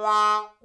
Wow.